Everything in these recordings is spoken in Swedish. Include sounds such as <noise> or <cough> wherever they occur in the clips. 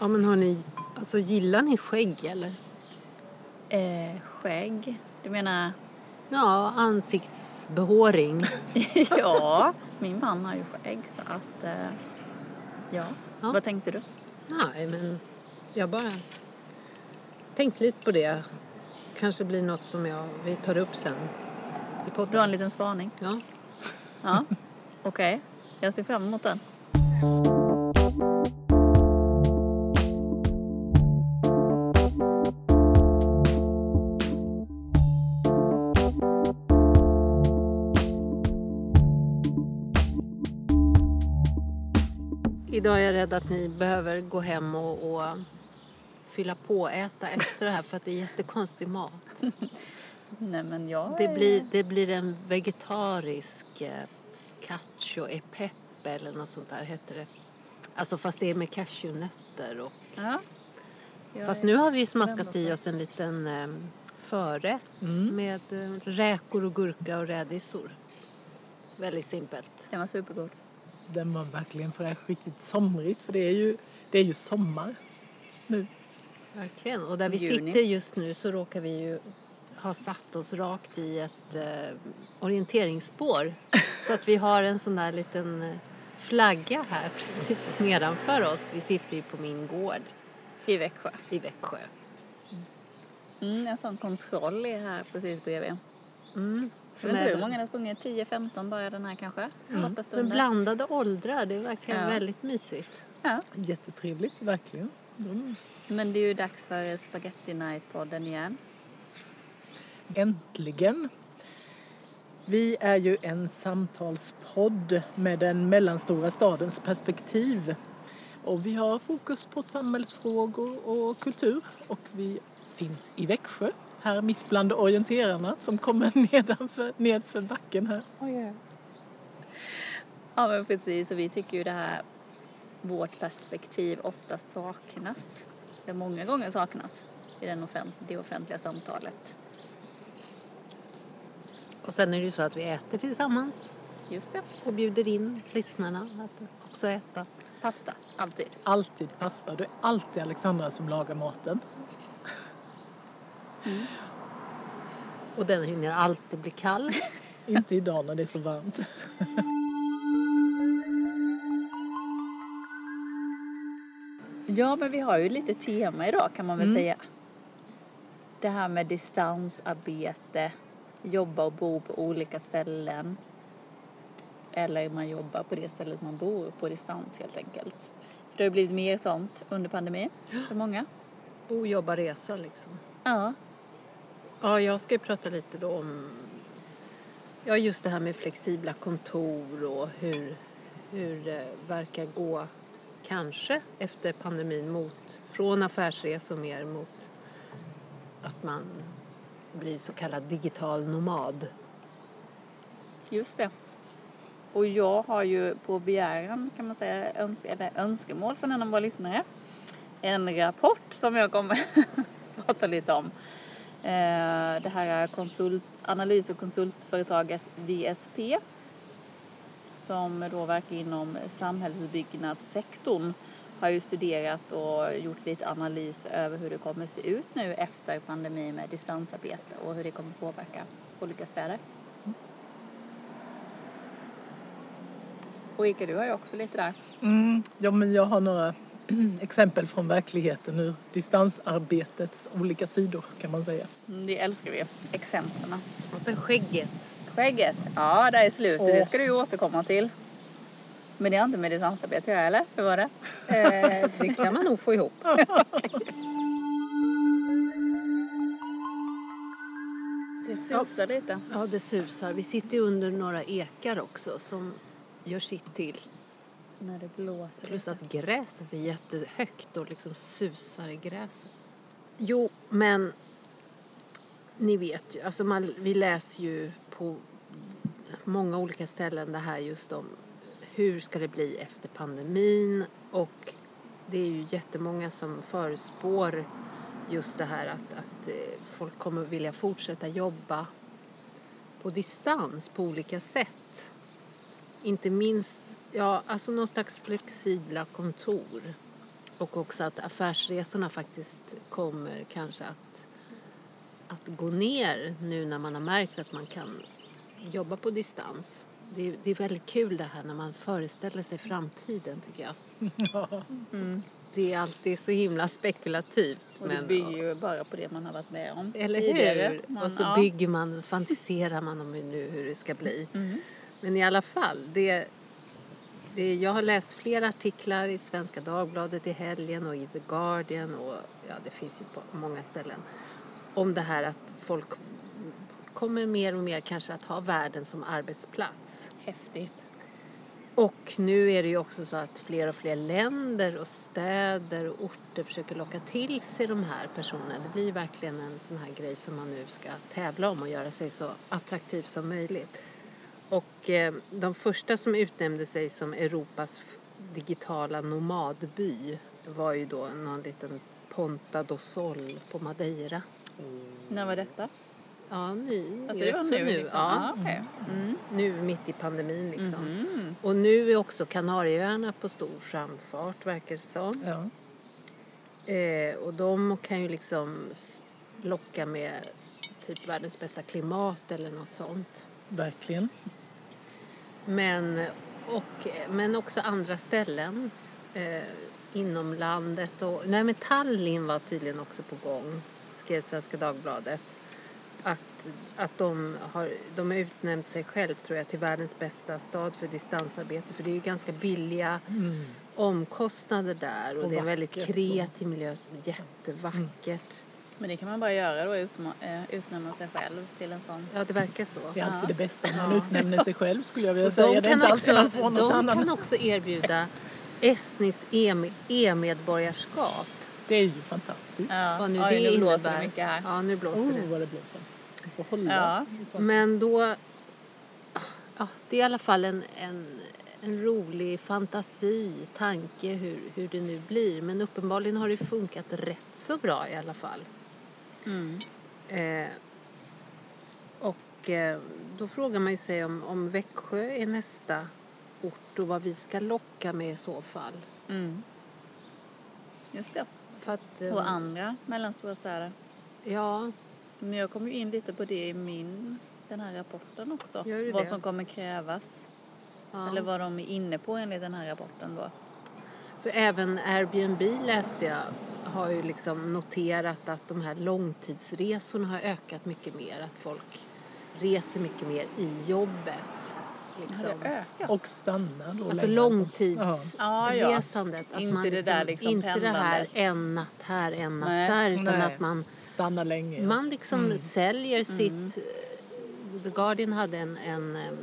Ja men hörni, alltså gillar ni skägg eller? Eh, skägg? Du menar? Ja, ansiktsbehåring. <laughs> ja, min man har ju skägg så att eh, ja. Ja. Vad tänkte du? Nej men jag bara tänkte lite på det. Kanske blir något som jag, vi tar upp sen i Du har en liten spaning? Ja. Ja. Okej, jag ser fram emot den. Idag är jag rädd att ni behöver gå hem och, och fylla på äta efter det här för att det är jättekonstig mat. <laughs> Nej men jag Det blir, det blir en vegetarisk eh, cacio e pepe eller något sånt där heter det. Alltså fast det är med cashewnötter och Ja. Fast nu har vi ju smaskat i oss en liten eh, förrätt Mm. med eh, räkor och gurka och rädisor. Väldigt simpelt. Den var supergod. Den var verkligen fräsch, riktigt somrigt för det är ju, det är ju sommar nu. Verkligen. Och där vi Juni. sitter just nu så råkar vi ju ha satt oss rakt i ett eh, orienteringsspår. <laughs> så att vi har en sån där liten eh, flagga här <laughs> precis nedanför oss. Vi sitter ju på min gård I Växjö. i Växjö. Mm, en sån kontroll är här precis bredvid. Mm. Jag vet inte hur många det har sprungit, 10-15 bara den här kanske? Mm. Men blandade åldrar, det verkar Ja. väldigt mysigt. Ja. Jättetrevligt, verkligen. Mm. Men det är ju dags för Spaghetti Night-podden igen. Äntligen! Vi är ju en samtalspodd med den mellanstora stadens perspektiv. Och vi har fokus på samhällsfrågor och kultur. Och vi finns i Växjö, här mitt bland orienterarna som kommer <laughs> nedanför, nedför backen här. Ja men precis och vi tycker ju det här vårt perspektiv ofta saknas. Det många gånger saknas i den offent- det offentliga samtalet. Och sen är det ju så att vi äter tillsammans Just det. och bjuder in lyssnarna att också äta. Pasta, alltid. Alltid pasta. Det är alltid Alexandra som lagar maten. Och den hinner alltid bli kall. <laughs> Inte idag när det är så varmt. Ja men vi har ju lite tema idag kan man väl säga. Det här med distansarbete, jobba och bo på olika ställen. Eller man jobbar på det stället man bor på distans helt enkelt. För det har blivit mer sånt under pandemin för många. Bo, jobba, resa liksom. Ja, Ja, jag ska ju prata lite då om ja, just det här med flexibla kontor och hur, hur det verkar gå kanske efter pandemin mot, från affärsresor mer mot att man blir så kallad digital nomad. just det. Och jag har ju på begäran kan man säga, öns eller önskemål från en av våra lyssnare. En rapport som jag kommer <laughs> prata lite om. Eh, Det här är konsult, analys och konsultföretaget VSP som då verkar inom samhällsbyggnadssektorn har ju studerat och gjort lite analys över hur det kommer se ut nu efter pandemin med distansarbete och hur det kommer påverka olika städer. Och Ika, du har ju också lite där. Mm, ja, men jag har några exempel från verkligheten ur distansarbetets olika sidor kan man säga. Mm, Det älskar vi, exemplen. Och sen skägget. Skägget, ja det är slutet, det Åh. ska du ju återkomma till. Men det har inte med distansarbete att göra eller? Hur var det? Eh, det kan man nog få ihop. <laughs> Det susar lite. Ja, det susar. Vi sitter ju under några ekar också som gör sitt till. När det blåser Plus att gräset är jättehögt och liksom susar i gräset. Jo, men ni vet ju, alltså man, vi läser ju på många olika ställen det här just om hur ska det bli efter pandemin och det är ju jättemånga som förespår just det här att, att eh, folk kommer vilja fortsätta jobba på distans på olika sätt. Inte minst, ja, alltså någon slags flexibla kontor. Och också att affärsresorna faktiskt kommer kanske att, att gå ner nu när man har märkt att man kan jobba på distans. Det är, det är väldigt kul det här när man föreställer sig framtiden tycker jag. <laughs> Mm. Det är alltid så himla spekulativt. Och det bygger ju bara på det man har varit med om Eller hur? Man, och så ja. bygger man, fantiserar man om nu hur det ska bli. Mm. Men i alla fall, det, det, jag har läst flera artiklar i Svenska Dagbladet i helgen och i The Guardian och ja, det finns ju på många ställen om det här att folk kommer mer och mer kanske att ha världen som arbetsplats. Häftigt. Och nu är det ju också så att fler och fler länder och städer och orter försöker locka till sig de här personerna. Det blir verkligen en sån här grej som man nu ska tävla om och göra sig så attraktiv som möjligt. Och eh, de första som utnämnde sig som Europas digitala nomadby var ju då någon liten Ponta do Sol på Madeira. När var detta? Ja, nu. Alltså det var nu, nu. liksom? Ja, Ah, okej. mm. nu mitt i pandemin liksom. Mhm. Och nu är också Kanarieöarna på stor framfart verkar det som. Ja. Eh, och de kan ju liksom locka med typ världens bästa klimat eller något sånt. Verkligen. Men, och, men också andra ställen eh, inom landet. Och, nej men Tallinn var tydligen också på gång, skrev Svenska Dagbladet. Att, att de, har, de har utnämnt sig själv tror jag till världens bästa stad för distansarbete. För det är ju ganska billiga Mm. omkostnader där och, Och det är en väldigt kreativ miljö, jättevackert. Men det kan man bara göra då, utma- eh, utnämna sig själv till en sån. Ja, det verkar så. Det är alltid Ja. det bästa när man utnämner sig själv skulle jag vilja säga. Det är inte alltid man får de något kan annat. också erbjuda estniskt e- e-medborgarskap. Det är ju fantastiskt. Ja, Vad nu Oj, det nu blåser det innebär. mycket här. Ja, nu blåser Oh, det. vad det blåser. Får hålla Ja. Men då... Ja, det är i alla fall en, en, en rolig fantasi, tanke hur, hur det nu blir. Men uppenbarligen har det funkat rätt så bra i alla fall. Mm. Eh, och eh, då frågar man ju sig om, om Växjö är nästa ort och vad vi ska locka med i så fall. Mm. Just det. Att, eh, Och andra mellanstora städer. Ja, Men jag kommer ju in lite på det i min, den här rapporten också. Gör du vad det? som kommer krävas. ja. Eller vad de är inne på enligt den här rapporten då. För även Airbnb läste jag har ju liksom noterat att de här långtidsresorna har ökat mycket mer. Att folk reser mycket mer i jobbet. Liksom. Och stanna då Alltså Ja. långtidsresandet. Att Inte man det där liksom inte det här en natt här, en natt Nej. där. Utan Nej. att man, Stanna länge. ja. man liksom Mm. säljer Mm. sitt... eh, The Guardian hade en, en em,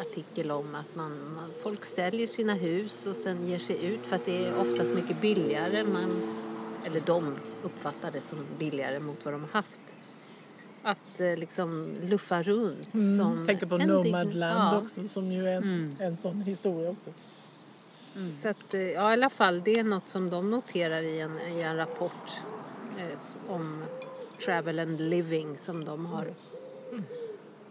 artikel om att man, man, folk säljer sina hus och sen ger sig ut för att det är oftast mycket billigare. Man, eller de uppfattar det som billigare mot vad de har haft. Att eh, liksom luffa runt. Mm. Som Tänker på Nomadland ja. också som ju är en, Mm. en sån historia också. Mm. Så att, eh, ja, i alla fall, det är något som de noterar i en, i en rapport eh, om travel and living som de har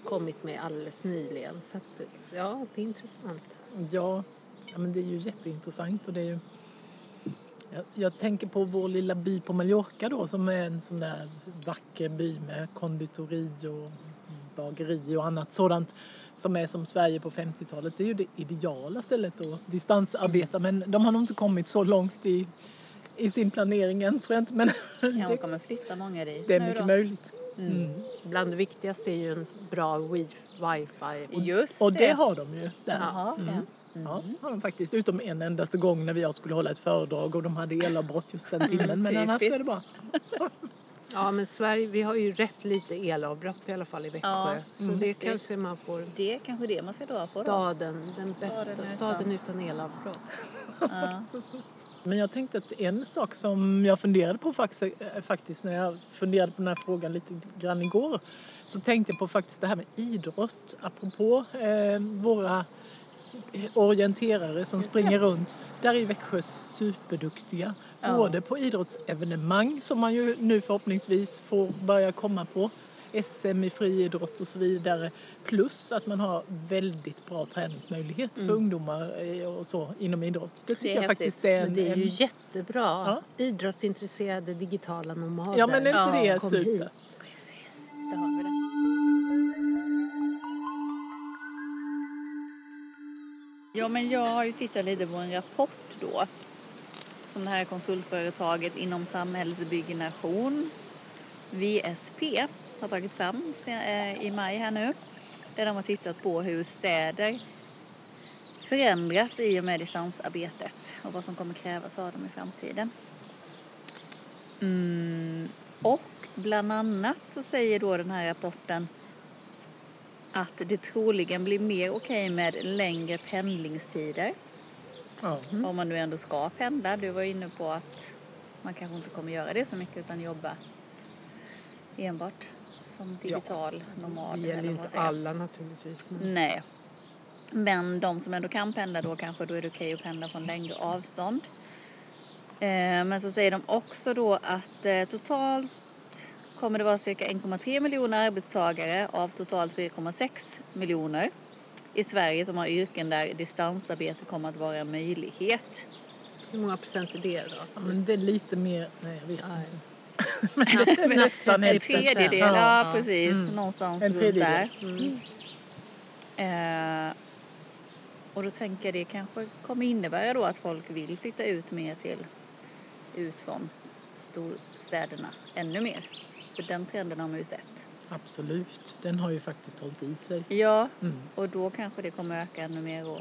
kommit med alldeles nyligen. Så att, ja, det är intressant. Ja, ja men det är ju jätteintressant och det är ju jag, jag tänker på vår lilla by på Mallorca då som är en sån där vacker by med konditori och bageri och annat sådant som är som Sverige på 50-talet. Det är ju det ideala stället att distansarbeta men de har nog inte kommit så långt i, i sin planering än tror jag inte men Kanske <laughs> det, kommer flytta många dit det är mycket då. möjligt. Mm. Mm. Bland det viktigaste är ju en bra wi- wifi. Just Och det har de ju där. Jaha, Mm. ja. Ja, har de faktiskt. Utom en endaste gång när jag skulle hålla ett föredrag och de hade elavbrott just den <laughs> timmen. Men annars är det bra. <laughs> Ja, men Sverige, vi har ju rätt lite elavbrott i alla fall i Växjö. Ja, Så mm. det kanske man får... Det är kanske det man ska dra på då. Staden, den Staden bästa utan- staden utan elavbrott. Ja. <laughs> Men jag tänkte att en sak som jag funderade på faktiskt, eh, faktiskt när jag funderade på den här frågan lite grann igår. Så tänkte jag på faktiskt det här med idrott. Apropå eh, våra orienterare som springer runt. Där är Växjö superduktiga. Ja. Både på idrottsevenemang som man ju nu förhoppningsvis får börja komma på. SM i friidrott och så vidare. Plus att man har väldigt bra träningsmöjligheter för ungdomar eh, och så inom idrott. Det tycker är jag häftigt. faktiskt är en, Men det är ju en jättebra. Ja. Idrottsintresserade digitala nomader. Ja men är inte Ja, det super? Precis, där har vi det. Ja, men jag har ju tittat lite på en rapport då som det här konsultföretaget inom samhällsbyggnation, VSP, har tagit fram eh, i maj här nu. Där de har tittat på hur städer förändras i och med distansarbetet och vad som kommer krävas av dem i framtiden. Mm, och bland annat så säger då den här rapporten att det troligen blir mer okej med längre pendlingstider. Ja. Om man nu ändå ska pendla. Du var inne på att man kanske inte kommer göra det så mycket utan jobba enbart som digital nomad. Det gäller ju inte alla naturligtvis. Men... Nej. Men de som ändå kan pendla då kanske då är det okej att pendla från längre avstånd. Eh, men så säger de också då att eh, totalt kommer det vara cirka 1,3 miljoner arbetstagare av totalt 4,6 miljoner i Sverige som har yrken där distansarbete kommer att vara en möjlighet. Hur många procent är det då? Ja, men det är lite mer, nej jag vet Nej. inte. <laughs> Men det är nästan En tredjedel, Ja. ja, Ja. precis. Mm. Någonstans En runt tredjedel. där. Eh, och då tänker jag det kanske kommer innebära då att folk vill flytta ut mer till ut från storstäderna ännu mer. För den trenden har man ju sett. Absolut, den har ju faktiskt hållit i sig. Ja, Mm. och då kanske det kommer öka ännu mer och,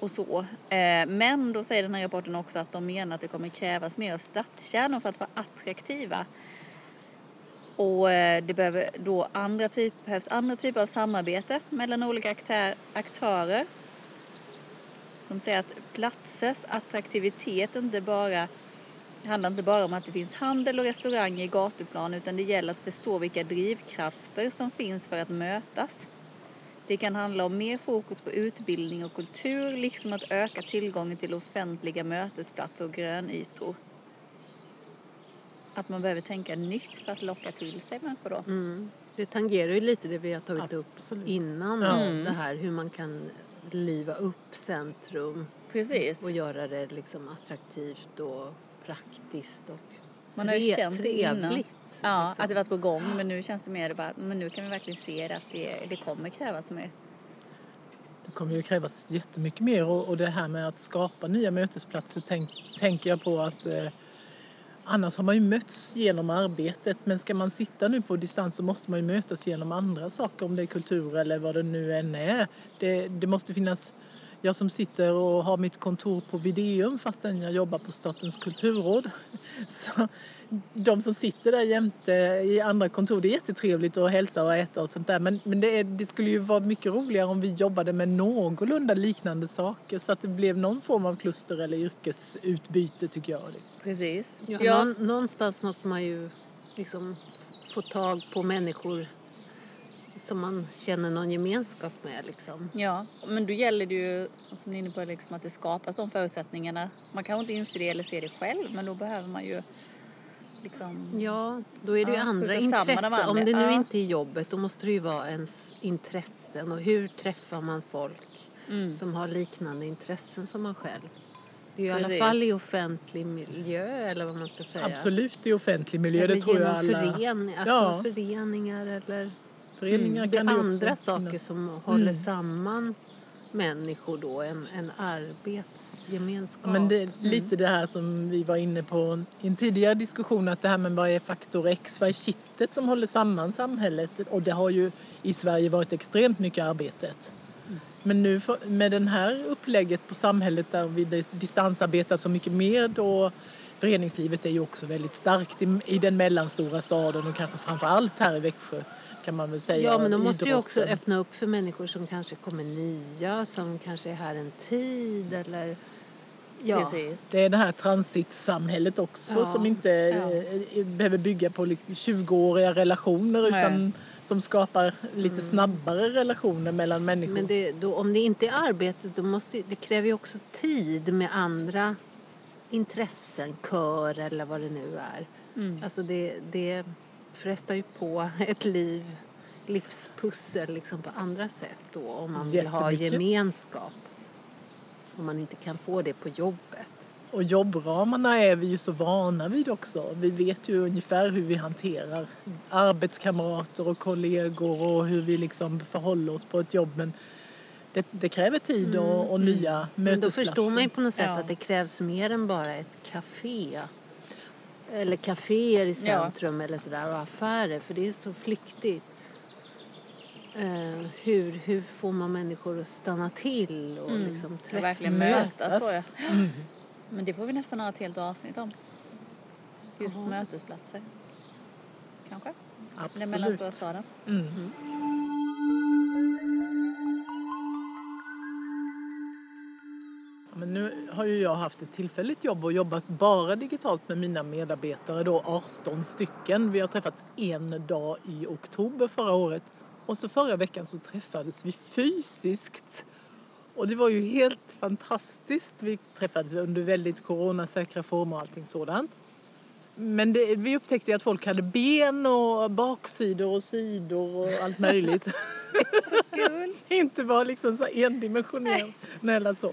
och så. Eh, men då säger den här rapporten också att de menar att det kommer krävas mer av stadskärnor för att vara attraktiva. Och eh, det behöver då andra typ, behövs andra typer av samarbete mellan olika aktör, aktörer. De säger att platsers attraktivitet inte bara handlar inte bara om att det finns handel och restauranger i gatuplan utan det gäller att förstå vilka drivkrafter som finns för att mötas. Det kan handla om mer fokus på utbildning och kultur liksom att öka tillgången till offentliga mötesplatser och grönytor. Att man behöver tänka nytt för att locka till sig människor då. Mm. Det tangerar ju lite det vi har tagit upp Absolut. innan. Om Det här hur man kan liva upp centrum Precis. och göra det liksom attraktivt och praktiskt och Man har ju känt det innan. Ja, liksom. att det varit på gång men nu känns det mer bara, men nu kan vi verkligen se att det, det kommer krävas mer. Det kommer ju krävas jättemycket mer och, och det här med att skapa nya mötesplatser tänk, tänker jag på att eh, annars har man ju mötts genom arbetet men ska man sitta nu på distans så måste man ju mötas genom andra saker om det är kultur eller vad det nu än är. Det, det måste finnas jag som sitter och har mitt kontor på Videum fastän jag jobbar på Statens kulturråd. <laughs> Så de som sitter där jämte i andra kontor, det är jättetrevligt att hälsa och äta och sånt där. Men, men det, är, det skulle ju vara mycket roligare om vi jobbade med någorlunda liknande saker så att det blev någon form av kluster eller yrkesutbyte tycker jag. Precis. Ja, Någon, någonstans måste man ju liksom få tag på människor som man känner någon gemenskap med. Liksom. Ja, men då gäller det ju, som ni är inne på, liksom att det skapas de förutsättningarna. Man kanske inte inser det eller ser det själv, men då behöver man ju liksom... Ja, då är det ju Ja, andra intressen. andra. Om det nu Ja. inte är jobbet, då måste det ju vara ens intressen. Och hur träffar man folk Mm. som har liknande intressen som man själv? Det är ju i alla Precis. fall i offentlig miljö, eller vad man ska säga. Absolut i offentlig miljö, Eller det tror jag alla. fören, alltså Ja. föreningar eller Föreningar det är kan det ju andra också saker finnas. som håller Mm. samman människor då, en, en arbetsgemenskap. Men det är Mm. lite det här som vi var inne på i en tidigare diskussion att det här med vad är faktor X, vad är kittet som håller samman samhället och det har ju i Sverige varit extremt mycket arbetet. Men nu med den här upplägget på samhället där vi distansarbetar så mycket mer då föreningslivet är ju också väldigt starkt i, i den mellanstora staden och kanske framför allt här i Växjö kan man väl säga. Ja, men då måste ju också öppna upp för människor som kanske kommer nya, som kanske är här en tid eller... Ja, Precis. Det är det här transitsamhället också Ja, som inte ja. eh, behöver bygga på liksom 20-åriga relationer Nej. utan som skapar lite snabbare relationer mellan människor. men det, då, om det inte är arbetet, då måste, det kräver ju också tid med andra intressen, kör eller vad det nu är. Mm. Alltså det, det, frestar ju på ett liv, livspussel liksom på andra sätt då om man vill ha gemenskap. Om man inte kan få det på jobbet. Och jobbramarna är vi ju så vana vid också. Vi vet ju ungefär hur vi hanterar arbetskamrater och kollegor och hur vi liksom förhåller oss på ett jobb. Men det, det kräver tid och, och nya Mm, Men då mötesplatser. förstår man ju på något sätt Ja. att det krävs mer än bara ett café. Eller kaféer i centrum eller sådär och affärer för det är så flyktigt. Eh, hur, hur får man människor att stanna till och Mm. liksom Och träffas? verkligen mötas. Så, ja. Mötas. Mm. Men det får vi nästan ha ett helt avsnitt om. Just Jaha. mötesplatser. Kanske? Den Absolut. mellanstora staden. Mm. Nu har ju jag haft ett tillfälligt jobb och jobbat bara digitalt med mina medarbetare, då 18 stycken. Vi har träffats en dag i oktober förra året. Och så förra veckan så träffades vi fysiskt. Och det var ju helt fantastiskt. Vi träffades under väldigt coronasäkra former och allting sådant. Men det, vi upptäckte ju att folk hade ben och baksidor och sidor och allt möjligt. <laughs> Inte bara liksom så endimensionella så.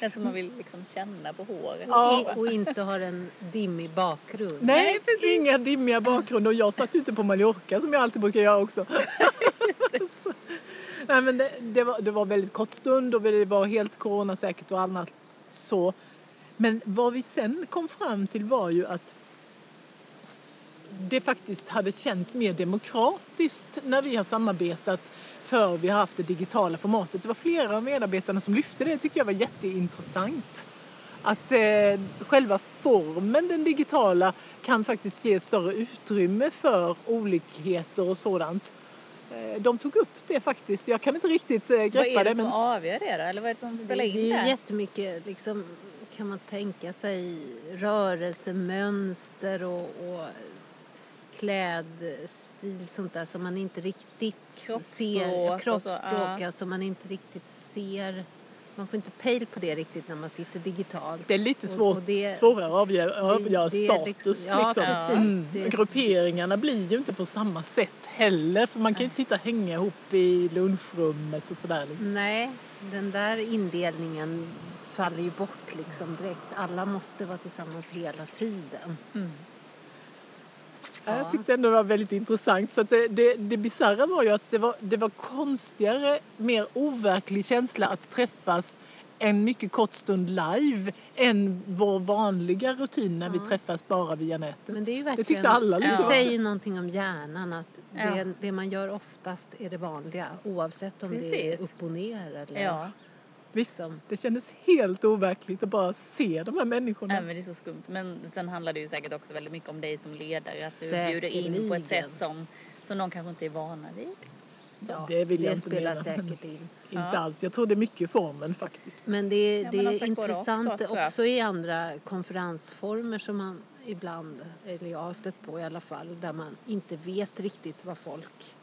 Den <laughs> som man vill liksom känna på håret. Ja. Och inte har en dimmig bakgrund. Nej, inga dimmiga bakgrunder. Och jag satt ju inte på Mallorca som jag alltid brukar göra också. <laughs> Så, <laughs> Nej, men det, det, var, det var väldigt kort stund och det var helt coronasäkert och annat så. Men vad vi sen kom fram till var ju att det faktiskt hade känts mer demokratiskt när vi har samarbetat för vi har haft det digitala formatet. Det var flera av medarbetarna som lyfte det. Det tyckte jag var jätteintressant. Att eh, själva formen, den digitala, kan faktiskt ge större utrymme för olikheter och sådant. Eh, de tog upp det faktiskt. Jag kan inte riktigt eh, Vad greppa är det det. som Men avgör det då? Eller vad är det som Det spelar är in ju det? jättemycket, liksom, kan man tänka sig, rörelsemönster och, och klädstil sånt där som man inte riktigt ser. Kroppsspråk, ja. ja. som man inte riktigt ser. Man får inte pejl på det riktigt när man sitter digitalt. det är lite svårt, och det- svårare att avgöra, avgöra status. ja, liksom. precis. Mm. Grupperingarna blir ju inte på samma sätt heller. För man kan ju inte sitta och hänga ihop i lunchrummet och sådär. liksom. Nej, den där indelningen faller ju bort liksom direkt. Alla måste vara tillsammans hela tiden. Mm. Ja. Ja. Jag tyckte ändå det var väldigt intressant. Så att det, det, det bisarra var ju att det var, det var konstigare, mer overklig känsla att träffas en mycket kort stund live än vår vanliga rutin när vi Ja. träffas bara via nätet. Men det är ju verkligen, det tyckte alla liksom. Det säger ju någonting om hjärnan att det, Ja. det man gör oftast är det vanliga oavsett om det är Precis. upp och ner eller Ja, Visst, liksom. det kändes helt overkligt att bara se de här människorna. Nej, men det är så skumt. Men sen handlar det ju säkert också väldigt mycket om dig som ledare. Att du bjuder in på ett Säkerligen. sätt som, som de kanske inte är vana vid. Ja, det vill jag det inte spelar mena. säkert in. Inte Ja. alls. Jag tror det är mycket formen faktiskt. Men det, är- Ja, det men är intressant så tror jag. också i andra konferensformer som man ibland, eller jag har stött på i alla fall, där man inte vet riktigt vad folk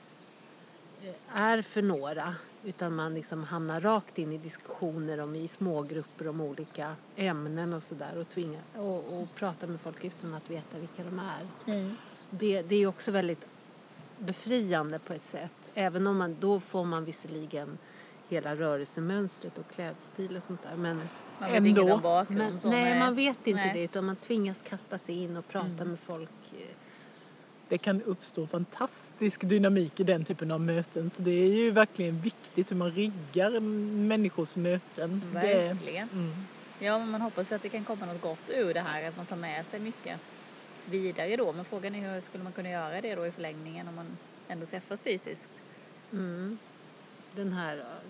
är för några utan man liksom hamnar rakt in i diskussioner om i smågrupper om olika ämnen och sådär och tvingar och, och pratar med folk utan att veta vilka de är. Det, det är också väldigt befriande på ett sätt. Även om man, då får man visserligen hela rörelsemönstret och klädstil och sånt där. Men, Man vet Ändå. bakgrund. men nej, med- man vet inte nej. det utan man tvingas kasta sig in och prata Mm. med folk. Det kan uppstå fantastisk dynamik i den typen av möten. Så det är ju verkligen viktigt hur man riggar människors möten. Det, Verkligen. mm. Ja, men man hoppas ju att det kan komma något gott ur det här. Att man tar med sig mycket vidare då. Men frågan är hur skulle man kunna göra det då i förlängningen om man ändå träffas fysiskt? Mm. Den, här,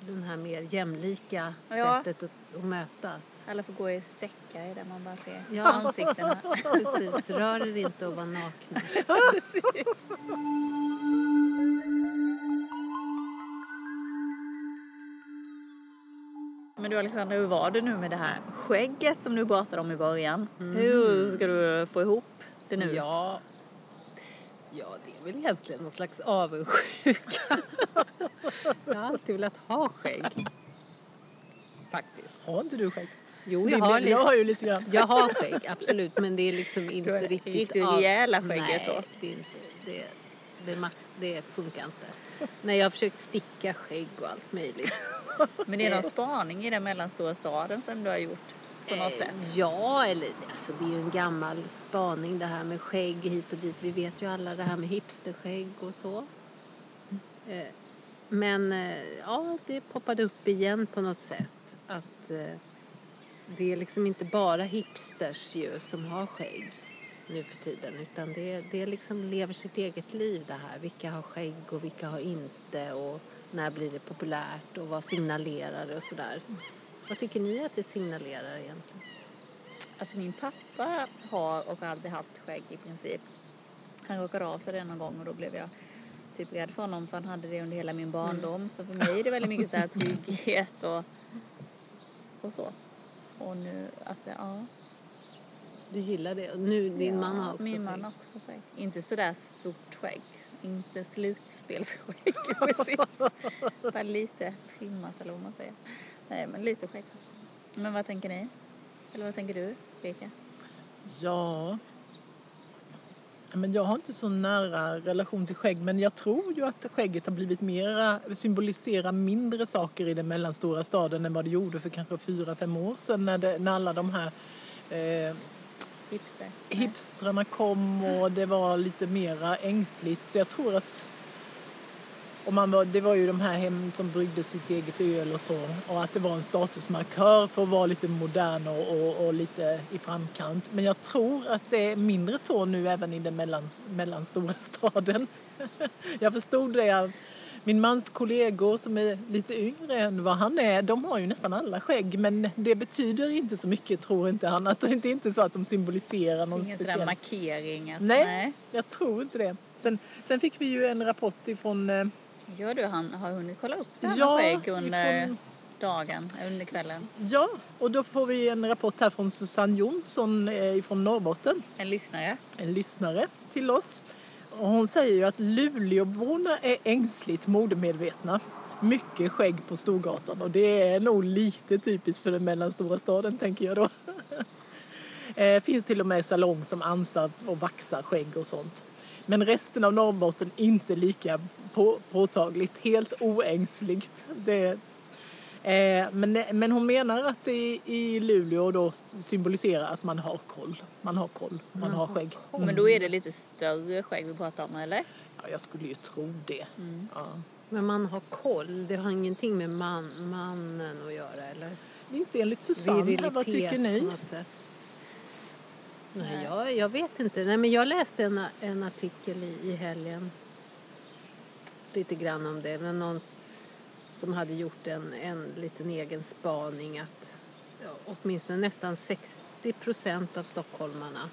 den här mer jämlika Ja. sättet att, att mötas. Alla får gå i säckar där man bara ser Ja. ansiktena. <laughs> Precis, rör er inte och var nakna. <laughs> Men du Alexandra, hur var det nu med det här skägget som du pratade om i början? Hur ska du få ihop det nu? Ja, ja, det är väl egentligen någon slags avundsjuka. jag har alltid velat ha skägg. Faktiskt. Har inte du skägg? Jo, Det jag har, jag har ju lite grann. jag har skägg, absolut. Men det är liksom inte det riktigt... riktigt av- rejäla skägget så. det är inte, Det, det, det funkar inte. Nej, jag har försökt sticka skägg och allt möjligt. Men det är någon spaning i den mellanstora staden som du har gjort på något Eh, sätt? Ja, eller alltså, det är ju en gammal spaning det här med skägg hit och dit. Vi vet ju alla det här med hipsterskägg och så. Eh, Men eh, ja, det poppade upp igen på något sätt. Att det är liksom inte bara hipsters ju som har skägg nu för tiden. Utan det, det liksom lever sitt eget liv det här. Vilka har skägg och vilka har inte. Och när blir det populärt och vad signalerar det och sådär. Vad tycker ni att det signalerar egentligen? Alltså min pappa har och har alltid haft skägg i princip. Han råkade av sig det någon gång och då blev jag typ rädd för honom för han hade det under hela min barndom. Så för mig är det väldigt mycket så här <laughs> trygghet och, och så. Och nu, alltså ja. Du gillar det? Nu, din ja, man har också Min skägg. man har också skägg. Inte sådär stort skägg. Inte slutspelsskägg <laughs> precis. Bara lite trimmat eller vad man säger. Nej men lite skägg. Men vad tänker ni? Eller vad tänker du, Rika? Ja. Men jag har inte så nära relation till skägg men jag tror ju att skägget har blivit mera, symboliserar mindre saker i den mellanstora staden än vad det gjorde för kanske fyra, fem år sedan när, det, när alla de här eh, Hipster? hipstrarna kom och det var lite mera ängsligt. Så jag tror att och man var, det var ju de här hem som bryggde sitt eget öl och så. Och att det var en statusmarkör för att vara lite modern och, och, och lite i framkant. Men jag tror att det är mindre så nu även i den mellan, mellanstora <laughs> staden. jag förstod det av min mans kollegor som är lite yngre än vad han är. De har ju nästan alla skägg men det betyder inte så mycket tror inte han. Att det är inte så att de symboliserar någon Ingen speciell... där markering? Att, Nej. Jag tror inte det. Sen, sen fick vi ju en rapport ifrån... Gör du, han har hunnit kolla upp det här Ja, med skägg under ifrån- dagen, under kvällen? Ja, och då får vi en rapport här från Susanne Jonsson eh, ifrån Norrbotten. En lyssnare? En lyssnare till oss. Och hon säger ju att Luleåborna är ängsligt modemedvetna. Mycket skägg på Storgatan och det är nog lite typiskt för den mellanstora staden tänker jag då. <laughs> Eh, finns till och med salong som ansar och vaxar skägg och sånt. Men resten av Norrbotten inte lika på, påtagligt, helt oängsligt. Det, eh, men, men hon menar att det i Luleå då symboliserar att man har koll. Man har koll, man har skägg. Men då är det lite större skägg vi pratar om, eller? Ja, jag skulle ju tro det. Ja. Men man har koll. Det har ingenting med man, mannen att göra eller? Inte enligt Susanne, vad tycker ni? Nej, jag, jag vet inte. Nej, men jag läste en, en artikel i, i helgen. Lite grann om det. Men någon som hade gjort en, en liten egen spaning att åtminstone nästan 60 procent av stockholmarna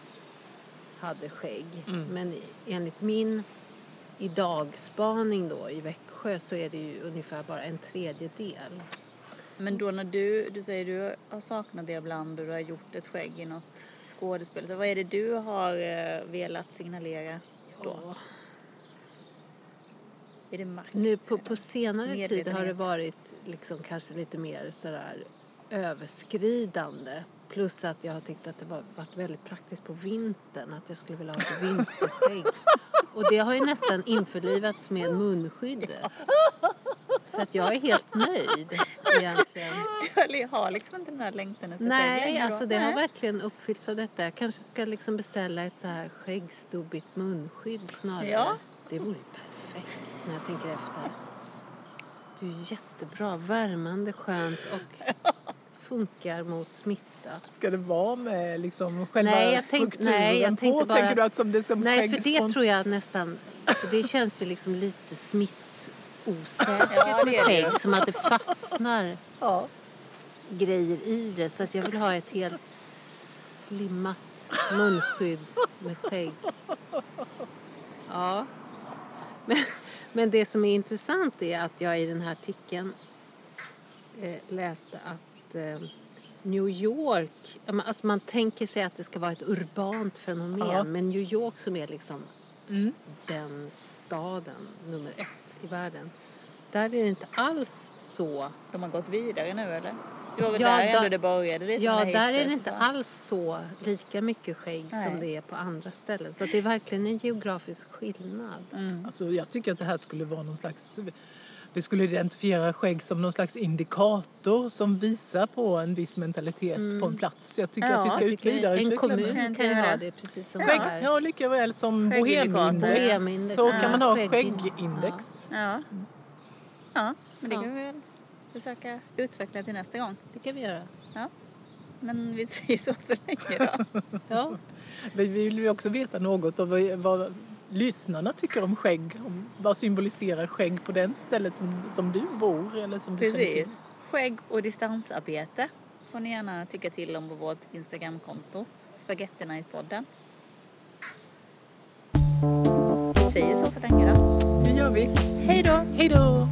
hade skägg. Mm. Men i- enligt min idagspaning då i Växjö så är det ju ungefär bara en tredjedel. Men då när du, du säger du har saknat det ibland och du har gjort ett skägg i något skådespel. Så vad är det du har eh, velat signalera då? Ja. Är det makt? Nu på, på senare tid har det varit liksom kanske lite mer sådär överskridande. Plus att jag har tyckt att det var, varit väldigt praktiskt på vintern. Att jag skulle vilja ha ett <laughs> vinterskägg. Och det har ju nästan införlivats med munskyddet. Så att jag är helt nöjd egentligen. Du har liksom inte den här längtan efter Nej, alltså det har verkligen uppfyllts av detta. Jag kanske ska liksom beställa ett så här skäggstubbigt munskydd snarare. Ja. Det vore perfekt när jag tänker efter. Det är jättebra, värmande, skönt och funkar mot smitta. Ska det vara med liksom själva Nej, jag tänk- strukturen nej, jag på? bara- Tänker du att som det som Nej, för det tror jag nästan, för det känns ju liksom lite smittosäkert Ja, med skägg. Som att det fastnar Ja. grejer i det. Så att jag vill ha ett helt slimmat munskydd med skägg. Ja. Men, men det som är intressant är att jag i den här artikeln eh, läste att eh, New York, att man tänker sig att det ska vara ett urbant fenomen. Ja. Men New York som är liksom Mm. den staden nummer ett i världen. där är det inte alls så. De har gått vidare nu eller? Det var väl Ja, där då- ändå det började lite Ja, där är det inte så. alls så lika mycket skägg som Nej. det är på andra ställen. Så det är verkligen en geografisk skillnad. Mm. Alltså, jag tycker att det här skulle vara någon slags... Vi skulle identifiera skägg som någon slags indikator som visar på en viss mentalitet på en plats. Jag tycker Ja, att vi ska ut tycker en vidareutveckla kommun kan ju Ja. ha det precis som Skägg, här. ja, lika väl som bohemindex Bohemindex, så ja. kan man ha Skäggindex. skäggindex. Ja. Ja, men det Ja. kan vi väl försöka utveckla till nästa gång. Det kan vi göra. Men vi säger så så länge då. Ja, <laughs> Vi vill ju också veta något vad, vad lyssnarna tycker om skägg. Om, vad symboliserar skägg på den stället som, som du bor eller som du känner till? Precis. Skägg och distansarbete får ni gärna tycka till om på vårt Instagramkonto. Spagetterna i podden. Vi säger så för länge då. Det gör vi. Hej då! Hej då!